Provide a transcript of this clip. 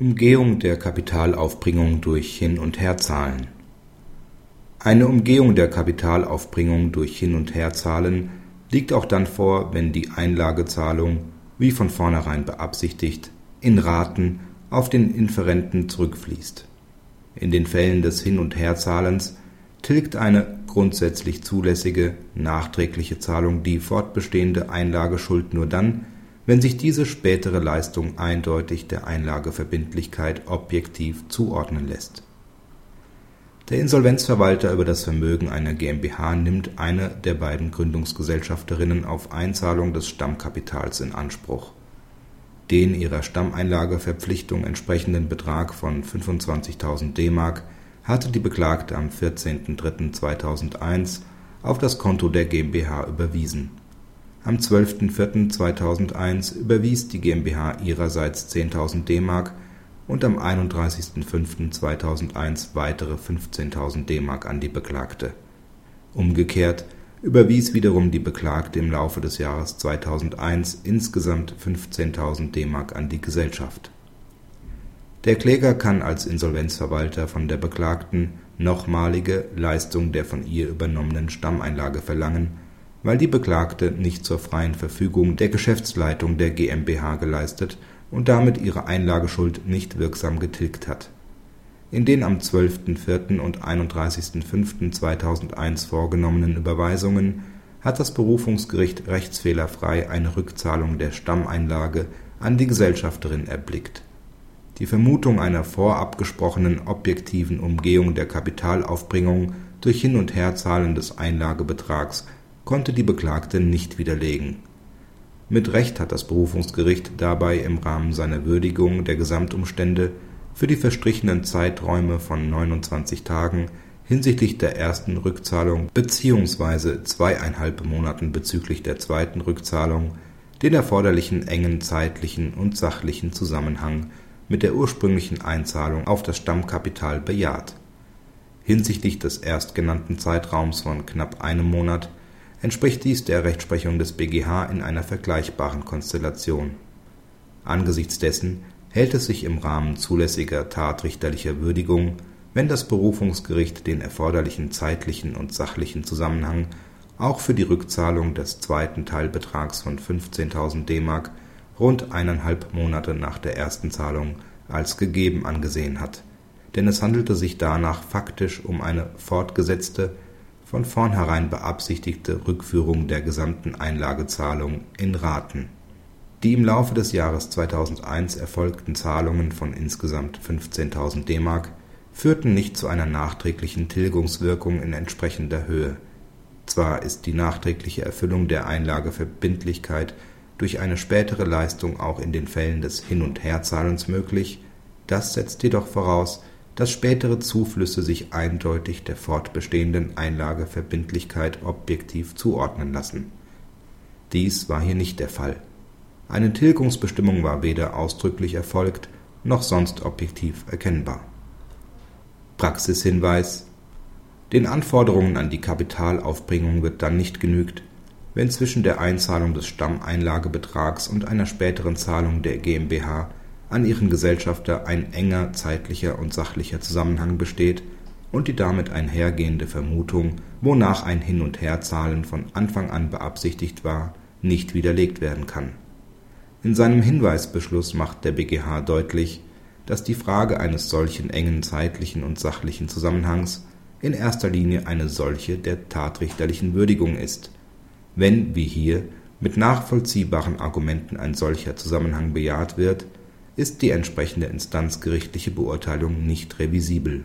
Umgehung der Kapitalaufbringung durch Hin- und Herzahlen Eine Umgehung der Kapitalaufbringung durch Hin- und Herzahlen liegt auch dann vor, wenn die Einlagezahlung, wie von vornherein beabsichtigt, in Raten auf den Inferenten zurückfließt. In den Fällen des Hin- und Herzahlens tilgt eine grundsätzlich zulässige nachträgliche Zahlung die fortbestehende Einlageschuld nur dann wenn sich diese spätere Leistung eindeutig der Einlageverbindlichkeit objektiv zuordnen lässt. Der Insolvenzverwalter über das Vermögen einer GmbH nimmt eine der beiden Gründungsgesellschafterinnen auf Einzahlung des Stammkapitals in Anspruch. Den ihrer Stammeinlageverpflichtung entsprechenden Betrag von 25.000 D-Mark hatte die Beklagte am 14.03.2001 auf das Konto der GmbH überwiesen am 12.04.2001 überwies die GmbH ihrerseits 10.000 D-Mark und am 31.05.2001 weitere 15.000 D-Mark an die Beklagte. Umgekehrt überwies wiederum die Beklagte im Laufe des Jahres 2001 insgesamt 15.000 D-Mark an die Gesellschaft. Der Kläger kann als Insolvenzverwalter von der Beklagten nochmalige Leistung der von ihr übernommenen Stammeinlage verlangen weil die Beklagte nicht zur freien Verfügung der Geschäftsleitung der GmbH geleistet und damit ihre Einlageschuld nicht wirksam getilgt hat. In den am 12.04. und 31.05.2001 vorgenommenen Überweisungen hat das Berufungsgericht rechtsfehlerfrei eine Rückzahlung der Stammeinlage an die Gesellschafterin erblickt. Die Vermutung einer vorabgesprochenen objektiven Umgehung der Kapitalaufbringung durch Hin und Herzahlen des Einlagebetrags konnte die Beklagte nicht widerlegen. Mit Recht hat das Berufungsgericht dabei im Rahmen seiner Würdigung der Gesamtumstände für die verstrichenen Zeiträume von 29 Tagen hinsichtlich der ersten Rückzahlung bzw. zweieinhalb Monaten bezüglich der zweiten Rückzahlung den erforderlichen engen zeitlichen und sachlichen Zusammenhang mit der ursprünglichen Einzahlung auf das Stammkapital bejaht. Hinsichtlich des erstgenannten Zeitraums von knapp einem Monat entspricht dies der Rechtsprechung des BGH in einer vergleichbaren Konstellation. Angesichts dessen hält es sich im Rahmen zulässiger tatrichterlicher Würdigung, wenn das Berufungsgericht den erforderlichen zeitlichen und sachlichen Zusammenhang auch für die Rückzahlung des zweiten Teilbetrags von 15.000 D-Mark rund eineinhalb Monate nach der ersten Zahlung als gegeben angesehen hat, denn es handelte sich danach faktisch um eine fortgesetzte von vornherein beabsichtigte Rückführung der gesamten Einlagezahlung in Raten. Die im Laufe des Jahres 2001 erfolgten Zahlungen von insgesamt 15.000 D-Mark führten nicht zu einer nachträglichen Tilgungswirkung in entsprechender Höhe. Zwar ist die nachträgliche Erfüllung der Einlageverbindlichkeit durch eine spätere Leistung auch in den Fällen des Hin und Herzahlens möglich, das setzt jedoch voraus dass spätere Zuflüsse sich eindeutig der fortbestehenden Einlageverbindlichkeit objektiv zuordnen lassen. Dies war hier nicht der Fall. Eine Tilgungsbestimmung war weder ausdrücklich erfolgt noch sonst objektiv erkennbar. Praxishinweis Den Anforderungen an die Kapitalaufbringung wird dann nicht genügt, wenn zwischen der Einzahlung des Stammeinlagebetrags und einer späteren Zahlung der GmbH an ihren Gesellschafter ein enger zeitlicher und sachlicher Zusammenhang besteht und die damit einhergehende Vermutung, wonach ein Hin und Herzahlen von Anfang an beabsichtigt war, nicht widerlegt werden kann. In seinem Hinweisbeschluss macht der BGH deutlich, dass die Frage eines solchen engen zeitlichen und sachlichen Zusammenhangs in erster Linie eine solche der tatrichterlichen Würdigung ist. Wenn, wie hier, mit nachvollziehbaren Argumenten ein solcher Zusammenhang bejaht wird ist die entsprechende instanzgerichtliche Beurteilung nicht revisibel